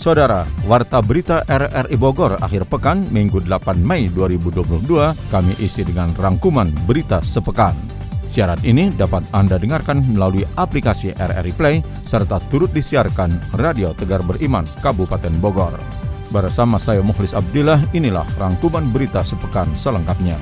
Saudara, Warta Berita RRI Bogor akhir pekan Minggu 8 Mei 2022 kami isi dengan rangkuman berita sepekan. Siaran ini dapat Anda dengarkan melalui aplikasi RRI Play serta turut disiarkan Radio Tegar Beriman Kabupaten Bogor. Bersama saya Mukhlis Abdillah, inilah rangkuman berita sepekan selengkapnya.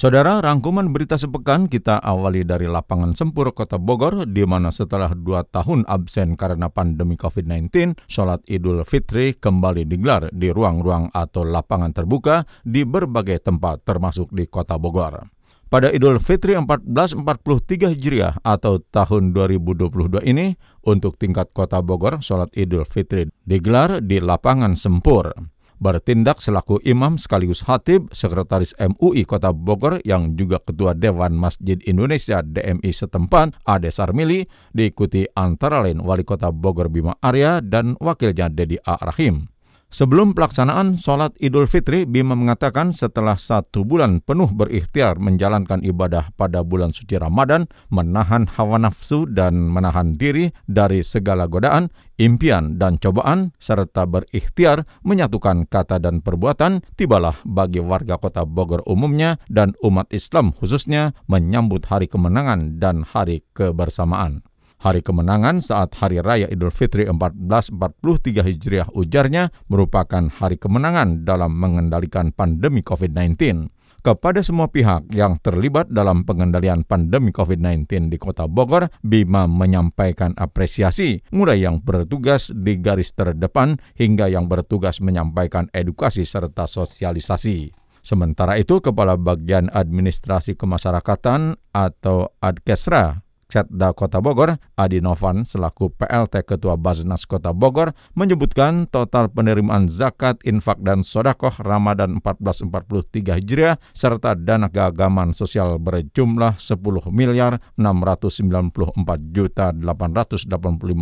Saudara, rangkuman berita sepekan kita awali dari lapangan Sempur Kota Bogor, di mana setelah dua tahun absen karena pandemi COVID-19, sholat Idul Fitri kembali digelar di ruang-ruang atau lapangan terbuka di berbagai tempat termasuk di Kota Bogor. Pada Idul Fitri 1443 Hijriah atau tahun 2022 ini, untuk tingkat Kota Bogor, sholat Idul Fitri digelar di lapangan Sempur bertindak selaku imam sekaligus hatib Sekretaris MUI Kota Bogor yang juga Ketua Dewan Masjid Indonesia DMI setempat Ade Sarmili diikuti antara lain Wali Kota Bogor Bima Arya dan wakilnya Dedi A. Rahim. Sebelum pelaksanaan sholat Idul Fitri, Bima mengatakan setelah satu bulan penuh berikhtiar menjalankan ibadah pada bulan suci Ramadan, menahan hawa nafsu dan menahan diri dari segala godaan, impian dan cobaan, serta berikhtiar menyatukan kata dan perbuatan, tibalah bagi warga kota Bogor umumnya dan umat Islam khususnya menyambut hari kemenangan dan hari kebersamaan. Hari kemenangan saat Hari Raya Idul Fitri 1443 Hijriah ujarnya merupakan hari kemenangan dalam mengendalikan pandemi COVID-19 kepada semua pihak yang terlibat dalam pengendalian pandemi COVID-19 di Kota Bogor, Bima menyampaikan apresiasi mulai yang bertugas di garis terdepan hingga yang bertugas menyampaikan edukasi serta sosialisasi. Sementara itu, Kepala Bagian Administrasi Kemasyarakatan atau Adkesra Setda Kota Bogor, Adi Novan selaku PLT Ketua Baznas Kota Bogor menyebutkan total penerimaan zakat, infak, dan sodakoh Ramadan 1443 Hijriah serta dana keagamaan sosial berjumlah 10 miliar 694 juta 885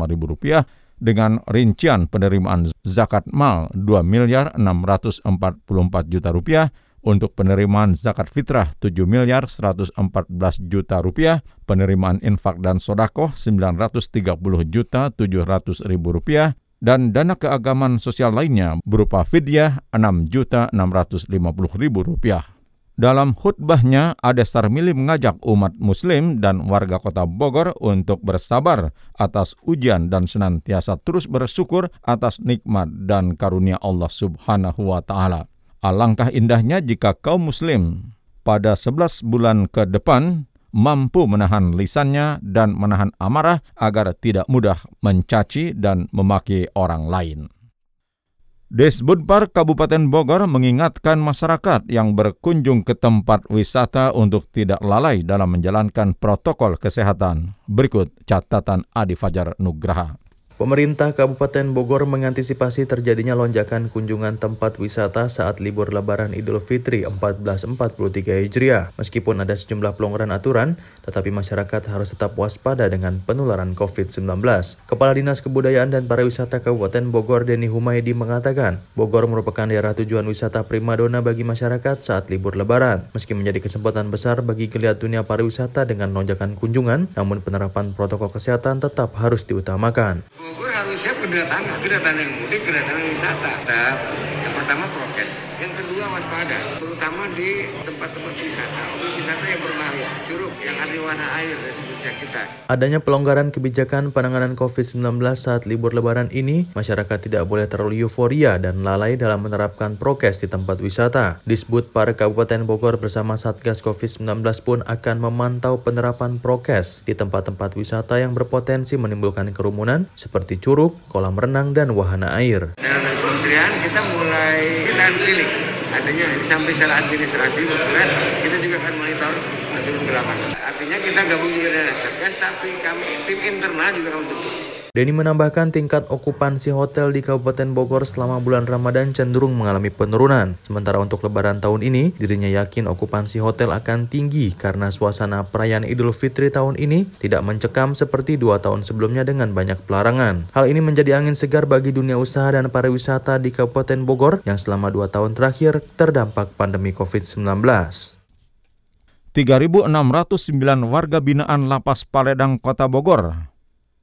ribu rupiah dengan rincian penerimaan zakat mal 2 miliar 644 juta rupiah, untuk penerimaan zakat fitrah 7 miliar 114 juta rupiah, penerimaan infak dan sodakoh 930 juta 700 ribu rupiah, dan dana keagamaan sosial lainnya berupa fidyah 6 juta 650 ribu rupiah. Dalam khutbahnya, Ade Sarmili mengajak umat muslim dan warga kota Bogor untuk bersabar atas ujian dan senantiasa terus bersyukur atas nikmat dan karunia Allah subhanahu wa ta'ala. Alangkah indahnya jika kaum muslim pada 11 bulan ke depan mampu menahan lisannya dan menahan amarah agar tidak mudah mencaci dan memaki orang lain. Desbudpar Kabupaten Bogor mengingatkan masyarakat yang berkunjung ke tempat wisata untuk tidak lalai dalam menjalankan protokol kesehatan. Berikut catatan Adi Fajar Nugraha. Pemerintah Kabupaten Bogor mengantisipasi terjadinya lonjakan kunjungan tempat wisata saat libur lebaran Idul Fitri 1443 Hijriah. Meskipun ada sejumlah pelonggaran aturan, tetapi masyarakat harus tetap waspada dengan penularan COVID-19. Kepala Dinas Kebudayaan dan Pariwisata Kabupaten Bogor Deni Humaydi mengatakan, Bogor merupakan daerah tujuan wisata primadona bagi masyarakat saat libur lebaran. Meski menjadi kesempatan besar bagi geliat dunia pariwisata dengan lonjakan kunjungan, namun penerapan protokol kesehatan tetap harus diutamakan. Bogor harusnya kedatangan, kedatangan mudik, kedatangan wisata. Tetap, yang pertama prokes, yang kedua waspada, terutama di tempat-tempat wisata, objek wisata yang berbahaya, curug yang ada warna air dan seterusnya kita. Adanya pelonggaran kebijakan penanganan COVID-19 saat libur lebaran ini, masyarakat tidak boleh terlalu euforia dan lalai dalam menerapkan prokes di tempat wisata. Disebut para Kabupaten Bogor bersama Satgas COVID-19 pun akan memantau penerapan prokes di tempat-tempat wisata yang berpotensi menimbulkan kerumunan seperti curug, kolam renang, dan wahana air. Kementerian kita mulai kita keliling. Artinya sampai secara administrasi maksudnya kita juga akan monitor Artinya kita gabung juga dengan Satgas tapi kami tim internal juga kami bentuk. Denny menambahkan tingkat okupansi hotel di Kabupaten Bogor selama bulan Ramadan cenderung mengalami penurunan. Sementara untuk lebaran tahun ini, dirinya yakin okupansi hotel akan tinggi karena suasana perayaan Idul Fitri tahun ini tidak mencekam seperti dua tahun sebelumnya dengan banyak pelarangan. Hal ini menjadi angin segar bagi dunia usaha dan pariwisata di Kabupaten Bogor yang selama dua tahun terakhir terdampak pandemi COVID-19. 3.609 warga binaan Lapas Paledang Kota Bogor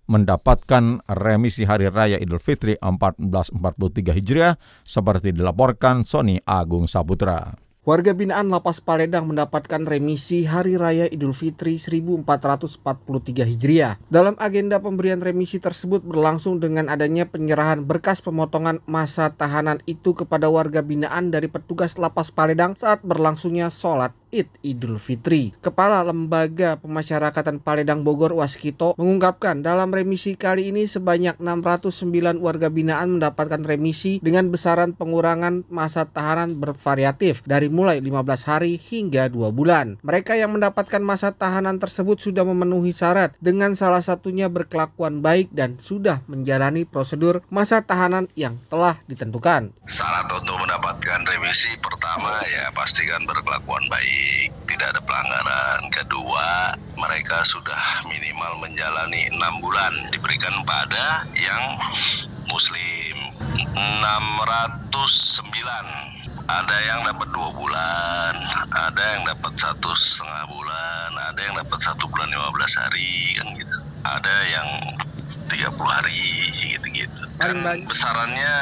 mendapatkan remisi Hari Raya Idul Fitri 1443 Hijriah seperti dilaporkan Sony Agung Saputra. Warga binaan Lapas Paledang mendapatkan remisi Hari Raya Idul Fitri 1443 Hijriah. Dalam agenda pemberian remisi tersebut berlangsung dengan adanya penyerahan berkas pemotongan masa tahanan itu kepada warga binaan dari petugas Lapas Paledang saat berlangsungnya sholat Id Idul Fitri. Kepala Lembaga Pemasyarakatan Paledang Bogor Waskito mengungkapkan dalam remisi kali ini sebanyak 609 warga binaan mendapatkan remisi dengan besaran pengurangan masa tahanan bervariatif dari mulai 15 hari hingga 2 bulan. Mereka yang mendapatkan masa tahanan tersebut sudah memenuhi syarat dengan salah satunya berkelakuan baik dan sudah menjalani prosedur masa tahanan yang telah ditentukan. Syarat untuk mendapatkan remisi pertama ya pastikan berkelakuan baik tidak ada pelanggaran. Kedua, mereka sudah minimal menjalani enam bulan. Diberikan pada yang muslim. 609 ada yang dapat dua bulan, ada yang dapat satu setengah bulan, ada yang dapat satu bulan 15 hari kan gitu, ada yang 30 hari gitu-gitu. Dan besarannya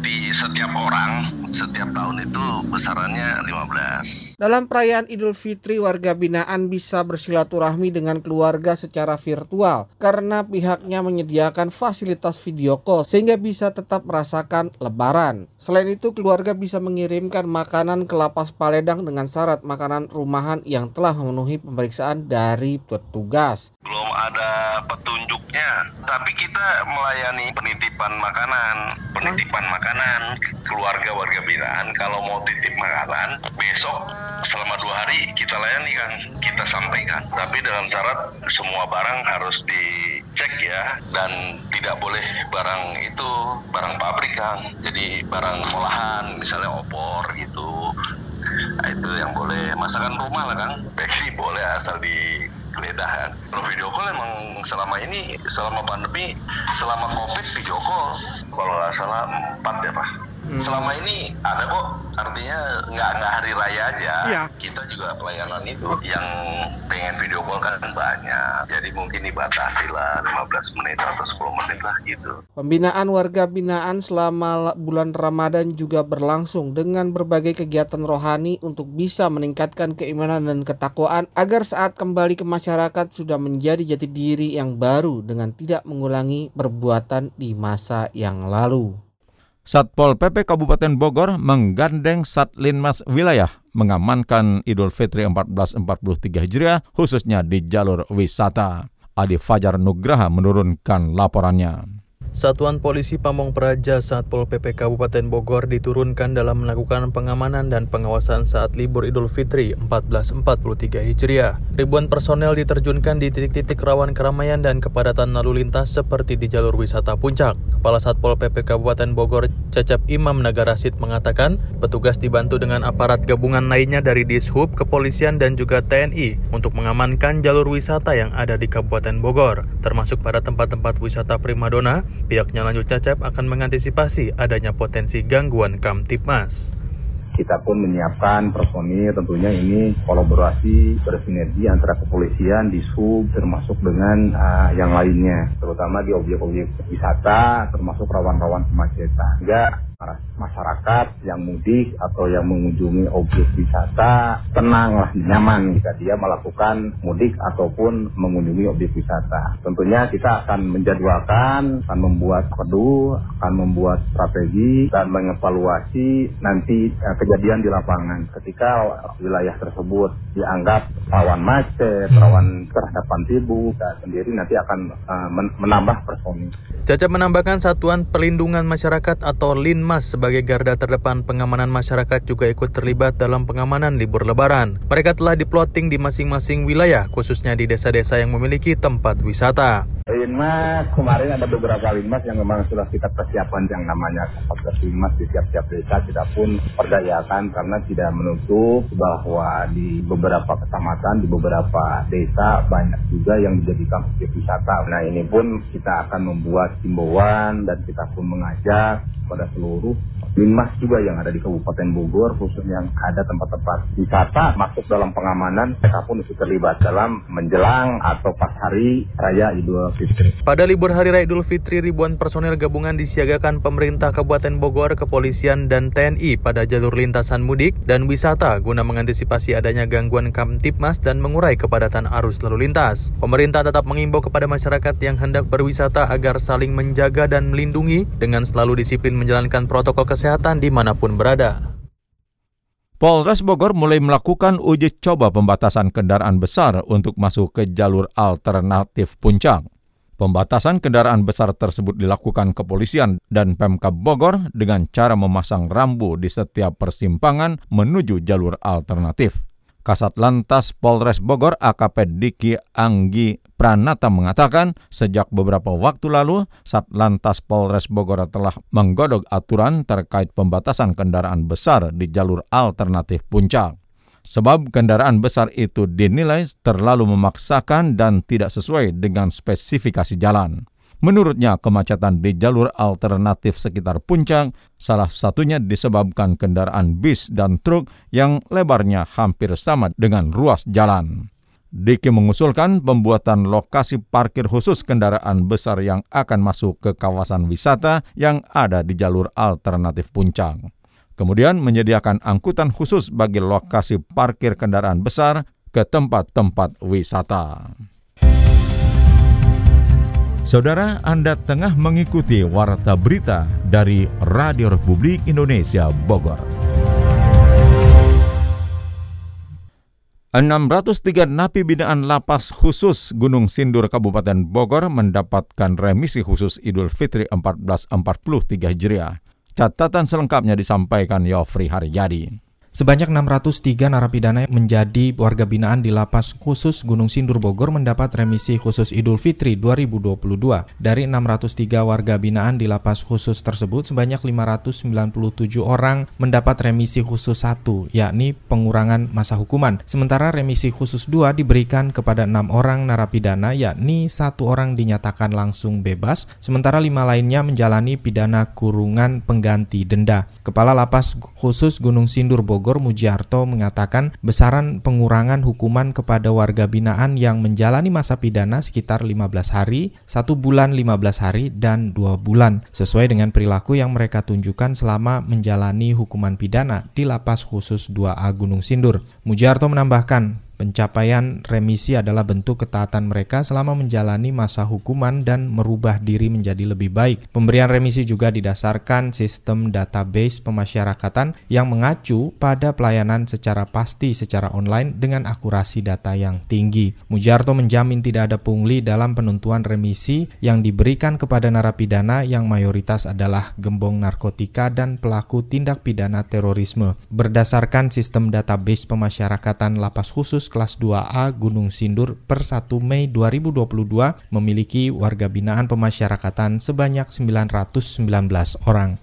di setiap orang setiap tahun itu besarannya 15. Dalam perayaan Idul Fitri, warga binaan bisa bersilaturahmi dengan keluarga secara virtual karena pihaknya menyediakan fasilitas video call sehingga bisa tetap merasakan lebaran. Selain itu, keluarga bisa mengirimkan makanan ke lapas Paledang dengan syarat makanan rumahan yang telah memenuhi pemeriksaan dari petugas. Belum ada petunjuknya, tapi kita melayani penitipan makanan, penitipan makanan keluarga warga binaan. Kalau mau titip makanan besok selama dua hari kita layani kan kita sampaikan. Tapi dalam syarat semua barang harus dicek ya dan tidak boleh barang itu barang pabrik kan jadi barang olahan misalnya opor gitu. Nah, itu yang boleh masakan rumah lah kan peksi boleh asal di geledah kan. Kalau video call emang selama ini, selama pandemi, selama covid video call, kalau nggak salah empat ya pak. Hmm. Selama ini ada kok, artinya nggak nggak hari raya aja. Ya. Kita juga pelayanan itu oh. yang pengen video call kan banyak. Jadi mungkin dibatasi lah 15 menit atau 10 menit lah gitu. Pembinaan warga binaan selama bulan Ramadan juga berlangsung dengan berbagai kegiatan rohani untuk bisa meningkatkan keimanan dan ketakwaan agar saat kembali ke masyarakat sudah menjadi jati diri yang baru dengan tidak mengulangi perbuatan di masa yang lalu. Satpol PP Kabupaten Bogor menggandeng Satlinmas Wilayah mengamankan Idul Fitri 1443 Hijriah khususnya di jalur wisata. Adi Fajar Nugraha menurunkan laporannya. Satuan Polisi Pamong Praja Satpol PP Kabupaten Bogor diturunkan dalam melakukan pengamanan dan pengawasan saat libur Idul Fitri 1443 Hijriah. Ribuan personel diterjunkan di titik-titik rawan keramaian dan kepadatan lalu lintas seperti di jalur wisata Puncak. Kepala Satpol PP Kabupaten Bogor Cecep Imam Nagarasit mengatakan, petugas dibantu dengan aparat gabungan lainnya dari Dishub, Kepolisian dan juga TNI untuk mengamankan jalur wisata yang ada di Kabupaten Bogor, termasuk pada tempat-tempat wisata primadona Pihaknya lanjut Cacep akan mengantisipasi adanya potensi gangguan Kamtipmas. Kita pun menyiapkan personil tentunya ini kolaborasi bersinergi antara kepolisian, di sub termasuk dengan uh, yang lainnya, terutama di objek-objek wisata termasuk rawan-rawan kemacetan. Sehingga masyarakat yang mudik atau yang mengunjungi objek wisata tenanglah nyaman jika dia melakukan mudik ataupun mengunjungi objek wisata. Tentunya kita akan menjadwalkan, akan membuat pedu, akan membuat strategi dan mengevaluasi nanti eh, kejadian di lapangan ketika wilayah tersebut dianggap rawan macet, rawan terhadapan tibu dan sendiri nanti akan uh, menambah personil. Caca menambahkan Satuan Perlindungan Masyarakat atau LINMAS sebagai garda terdepan pengamanan masyarakat juga ikut terlibat dalam pengamanan libur lebaran. Mereka telah diploting di masing-masing wilayah, khususnya di desa-desa yang memiliki tempat wisata. Linmas kemarin ada beberapa linmas yang memang sudah kita persiapkan yang namanya kapasitas linmas di tiap-tiap desa kita pun perdayakan karena tidak menutup bahwa di beberapa kecamatan di beberapa desa banyak juga yang dijadikan objek wisata. Nah ini pun kita akan membuat himbauan dan kita pun mengajak pada seluruh Linmas juga yang ada di Kabupaten Bogor khususnya yang ada tempat-tempat wisata masuk dalam pengamanan mereka pun ikut terlibat dalam menjelang atau pas hari raya Idul Fitri. Pada libur hari raya Idul Fitri ribuan personel gabungan disiagakan pemerintah Kabupaten Bogor, kepolisian dan TNI pada jalur lintasan mudik dan wisata guna mengantisipasi adanya gangguan Kamtipmas dan mengurai kepadatan arus lalu lintas. Pemerintah tetap mengimbau kepada masyarakat yang hendak berwisata agar saling menjaga dan melindungi dengan selalu disiplin menjalankan protokol kesehatan kesehatan di mana pun berada. Polres Bogor mulai melakukan uji coba pembatasan kendaraan besar untuk masuk ke jalur alternatif puncak. Pembatasan kendaraan besar tersebut dilakukan kepolisian dan Pemkab Bogor dengan cara memasang rambu di setiap persimpangan menuju jalur alternatif. Kasat Lantas Polres Bogor AKP Diki Anggi Pranata mengatakan sejak beberapa waktu lalu Satlantas Polres Bogor telah menggodok aturan terkait pembatasan kendaraan besar di jalur alternatif puncak. Sebab kendaraan besar itu dinilai terlalu memaksakan dan tidak sesuai dengan spesifikasi jalan. Menurutnya, kemacetan di jalur alternatif sekitar puncak salah satunya disebabkan kendaraan bis dan truk yang lebarnya hampir sama dengan ruas jalan. Diki mengusulkan pembuatan lokasi parkir khusus kendaraan besar yang akan masuk ke kawasan wisata yang ada di jalur alternatif puncak. Kemudian menyediakan angkutan khusus bagi lokasi parkir kendaraan besar ke tempat-tempat wisata. Saudara, Anda tengah mengikuti Warta Berita dari Radio Republik Indonesia Bogor. 603 napi binaan lapas khusus Gunung Sindur Kabupaten Bogor mendapatkan remisi khusus Idul Fitri 1443 Hijriah. Catatan selengkapnya disampaikan Yofri Haryadi. Sebanyak 603 narapidana menjadi warga binaan di lapas khusus Gunung Sindur Bogor mendapat remisi khusus Idul Fitri 2022. Dari 603 warga binaan di lapas khusus tersebut, sebanyak 597 orang mendapat remisi khusus 1, yakni pengurangan masa hukuman. Sementara remisi khusus 2 diberikan kepada enam orang narapidana, yakni satu orang dinyatakan langsung bebas, sementara lima lainnya menjalani pidana kurungan pengganti denda. Kepala Lapas Khusus Gunung Sindur Bogor Bogor Mujiarto mengatakan besaran pengurangan hukuman kepada warga binaan yang menjalani masa pidana sekitar 15 hari, 1 bulan 15 hari, dan 2 bulan, sesuai dengan perilaku yang mereka tunjukkan selama menjalani hukuman pidana di lapas khusus 2A Gunung Sindur. Mujiarto menambahkan, Pencapaian remisi adalah bentuk ketaatan mereka selama menjalani masa hukuman dan merubah diri menjadi lebih baik. Pemberian remisi juga didasarkan sistem database pemasyarakatan yang mengacu pada pelayanan secara pasti secara online dengan akurasi data yang tinggi. Mujarto menjamin tidak ada pungli dalam penentuan remisi yang diberikan kepada narapidana yang mayoritas adalah gembong narkotika dan pelaku tindak pidana terorisme. Berdasarkan sistem database pemasyarakatan lapas khusus kelas 2A Gunung Sindur per 1 Mei 2022 memiliki warga binaan pemasyarakatan sebanyak 919 orang.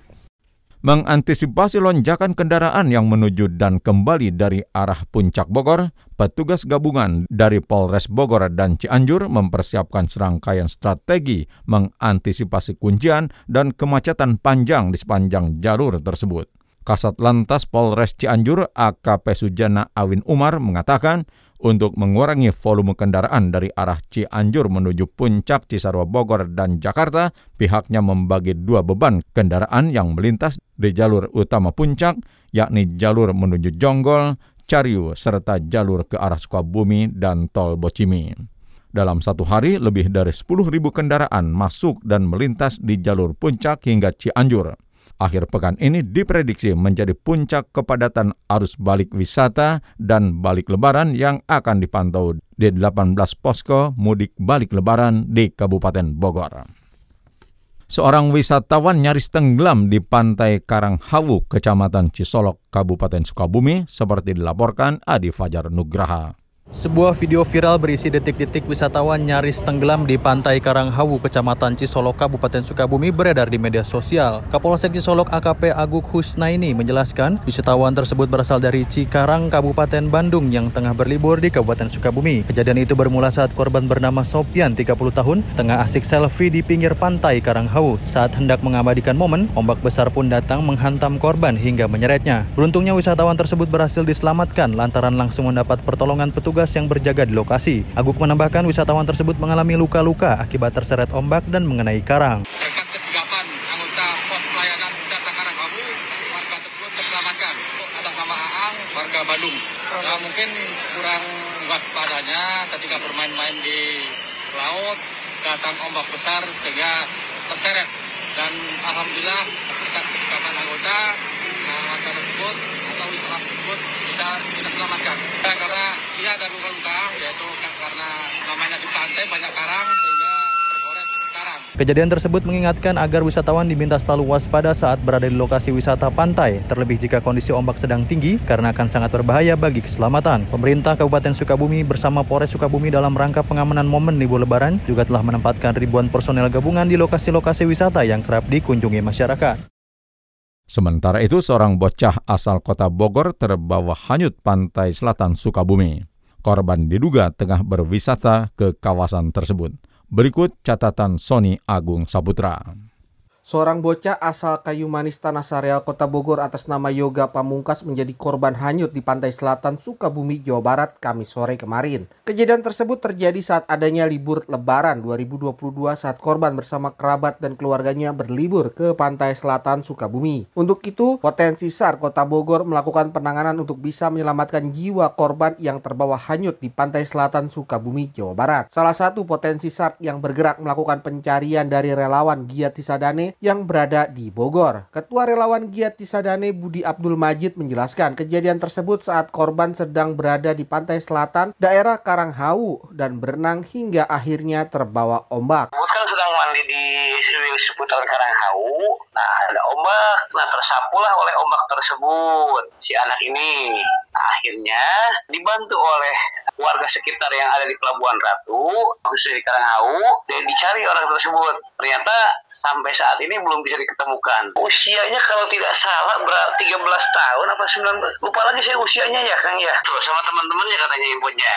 Mengantisipasi lonjakan kendaraan yang menuju dan kembali dari arah Puncak Bogor, petugas gabungan dari Polres Bogor dan Cianjur mempersiapkan serangkaian strategi mengantisipasi kuncian dan kemacetan panjang di sepanjang jalur tersebut. Kasat Lantas Polres Cianjur AKP Sujana Awin Umar mengatakan untuk mengurangi volume kendaraan dari arah Cianjur menuju Puncak, Cisarua, Bogor, dan Jakarta, pihaknya membagi dua beban kendaraan yang melintas di jalur utama Puncak, yakni jalur menuju Jonggol, Cariu, serta jalur ke arah Sukabumi dan Tol Bocimi. Dalam satu hari, lebih dari 10.000 kendaraan masuk dan melintas di jalur Puncak hingga Cianjur. Akhir pekan ini diprediksi menjadi puncak kepadatan arus balik wisata dan balik lebaran yang akan dipantau di 18 posko mudik balik lebaran di Kabupaten Bogor. Seorang wisatawan nyaris tenggelam di pantai Karanghawu, Kecamatan Cisolok, Kabupaten Sukabumi, seperti dilaporkan Adi Fajar Nugraha. Sebuah video viral berisi detik-detik wisatawan nyaris tenggelam di pantai Karanghawu, Kecamatan Cisolok, Kabupaten Sukabumi beredar di media sosial. Kapolsek Cisolok AKP Aguk Husnaini menjelaskan, wisatawan tersebut berasal dari Cikarang, Kabupaten Bandung yang tengah berlibur di Kabupaten Sukabumi. Kejadian itu bermula saat korban bernama Sopian, 30 tahun, tengah asik selfie di pinggir pantai Karanghawu. Saat hendak mengabadikan momen, ombak besar pun datang menghantam korban hingga menyeretnya. Beruntungnya wisatawan tersebut berhasil diselamatkan lantaran langsung mendapat pertolongan petugas petugas yang berjaga di lokasi. Aguk menambahkan wisatawan tersebut mengalami luka-luka akibat terseret ombak dan mengenai karang. Berkat kesigapan anggota pos pelayanan wisata Karangkamu, warga tersebut terselamatkan. Atas nama Aang, warga Bandung. Ya, mungkin kurang waspadanya ketika bermain-main di laut, datang ombak besar sehingga terseret. Dan Alhamdulillah berkat kesigapan anggota, nah, warga tersebut wisatawan tersebut bisa kita selamatkan. Ya, karena ia ada luka-luka, yaitu karena namanya di pantai banyak karang sehingga. Kejadian tersebut mengingatkan agar wisatawan diminta selalu waspada saat berada di lokasi wisata pantai, terlebih jika kondisi ombak sedang tinggi karena akan sangat berbahaya bagi keselamatan. Pemerintah Kabupaten Sukabumi bersama Polres Sukabumi dalam rangka pengamanan momen libur lebaran juga telah menempatkan ribuan personel gabungan di lokasi-lokasi wisata yang kerap dikunjungi masyarakat. Sementara itu, seorang bocah asal kota Bogor terbawa hanyut pantai selatan Sukabumi. Korban diduga tengah berwisata ke kawasan tersebut. Berikut catatan Sony Agung Saputra. Seorang bocah asal Kayu Manis Tanah Sareal Kota Bogor atas nama Yoga Pamungkas menjadi korban hanyut di pantai selatan Sukabumi, Jawa Barat, Kamis sore kemarin. Kejadian tersebut terjadi saat adanya libur lebaran 2022 saat korban bersama kerabat dan keluarganya berlibur ke pantai selatan Sukabumi. Untuk itu, potensi SAR Kota Bogor melakukan penanganan untuk bisa menyelamatkan jiwa korban yang terbawa hanyut di pantai selatan Sukabumi, Jawa Barat. Salah satu potensi SAR yang bergerak melakukan pencarian dari relawan Giat Tisadane yang berada di Bogor. Ketua Relawan Giat Tisadane Budi Abdul Majid menjelaskan kejadian tersebut saat korban sedang berada di pantai selatan daerah Karanghawu dan berenang hingga akhirnya terbawa ombak. Kan sedang mandi di seputar Karanghawu, nah ada ombak, nah tersapulah oleh ombak tersebut si anak ini. Akhirnya dibantu oleh warga sekitar yang ada di Pelabuhan Ratu, khususnya di Karanghawu, dan dicari orang tersebut. Ternyata sampai saat ini belum bisa diketemukan. Usianya kalau tidak salah berarti 13 tahun apa 19, lupa lagi saya usianya ya Kang ya. Terus sama teman-temannya katanya ibunya.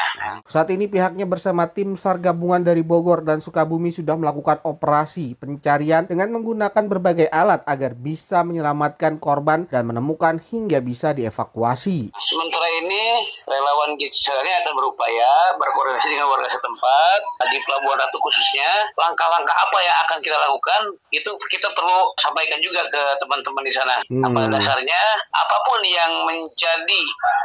Saat ini pihaknya bersama tim SAR gabungan dari Bogor dan Sukabumi sudah melakukan operasi pencarian dengan menggunakan berbagai alat agar bisa menyelamatkan korban dan menemukan hingga bisa dievakuasi. Sementara ini relawan Gitsarnya akan berupaya berkoordinasi dengan warga setempat di Pelabuhan Ratu khususnya langkah-langkah apa yang akan kita lakukan itu kita perlu sampaikan juga ke teman-teman di sana. Hmm. Apa dasarnya apa pun yang menjadi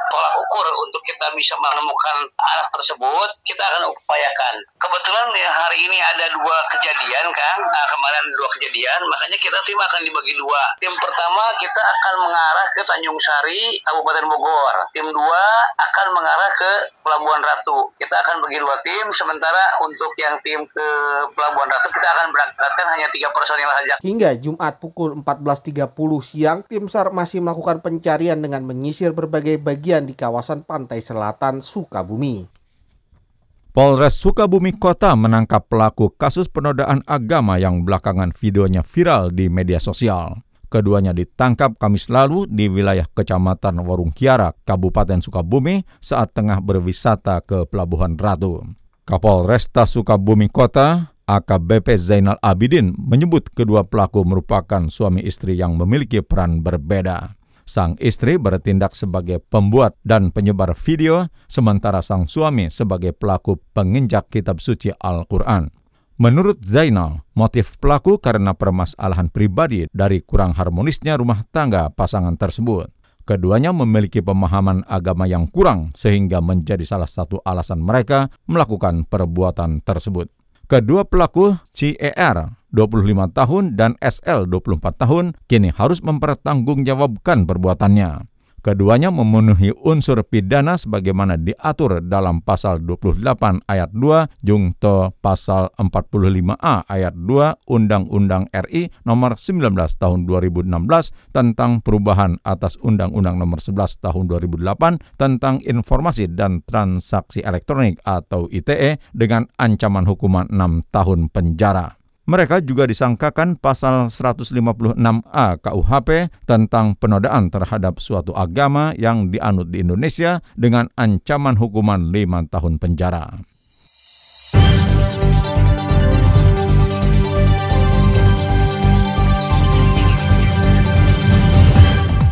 tolak ukur untuk kita bisa menemukan anak tersebut kita akan upayakan. Kebetulan ya, hari ini ada dua kejadian kan, nah, kemarin dua kejadian, makanya kita tim akan dibagi dua. Tim pertama kita akan mengarah ke Tanjung Sari, Kabupaten Bogor. Tim dua akan mengarah ke Pelabuhan Ratu. Kita akan bagi dua tim, sementara untuk yang tim ke Pelabuhan Ratu kita akan berangkatkan hanya tiga personil saja. Hingga Jumat pukul 14.30 siang, tim SAR masih melakukan pencarian dengan menyisir berbagai bagian di kawasan pantai selatan Sukabumi. Polres Sukabumi Kota menangkap pelaku kasus penodaan agama yang belakangan videonya viral di media sosial. Keduanya ditangkap Kamis lalu di wilayah Kecamatan Warung Kiara, Kabupaten Sukabumi saat tengah berwisata ke Pelabuhan Ratu. Kapolresta Sukabumi Kota, AKBP Zainal Abidin menyebut kedua pelaku merupakan suami istri yang memiliki peran berbeda. Sang istri bertindak sebagai pembuat dan penyebar video, sementara sang suami sebagai pelaku penginjak kitab suci Al-Quran. Menurut Zainal, motif pelaku karena permasalahan pribadi dari kurang harmonisnya rumah tangga pasangan tersebut. Keduanya memiliki pemahaman agama yang kurang sehingga menjadi salah satu alasan mereka melakukan perbuatan tersebut. Kedua pelaku CER 25 tahun dan SL 24 tahun kini harus mempertanggungjawabkan perbuatannya. Keduanya memenuhi unsur pidana sebagaimana diatur dalam pasal 28 ayat 2 jungto pasal 45A ayat 2 Undang-Undang RI nomor 19 tahun 2016 tentang perubahan atas Undang-Undang nomor 11 tahun 2008 tentang informasi dan transaksi elektronik atau ITE dengan ancaman hukuman 6 tahun penjara. Mereka juga disangkakan pasal 156A KUHP tentang penodaan terhadap suatu agama yang dianut di Indonesia dengan ancaman hukuman 5 tahun penjara.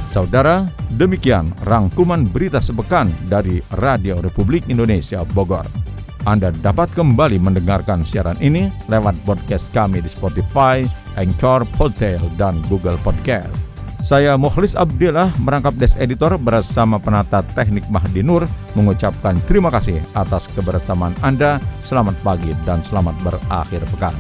Saudara, demikian rangkuman berita sepekan dari Radio Republik Indonesia Bogor. Anda dapat kembali mendengarkan siaran ini lewat podcast kami di Spotify, Anchor, Podtail, dan Google Podcast. Saya Mukhlis Abdillah merangkap Des Editor bersama penata teknik Mahdi Nur mengucapkan terima kasih atas kebersamaan Anda. Selamat pagi dan selamat berakhir pekan.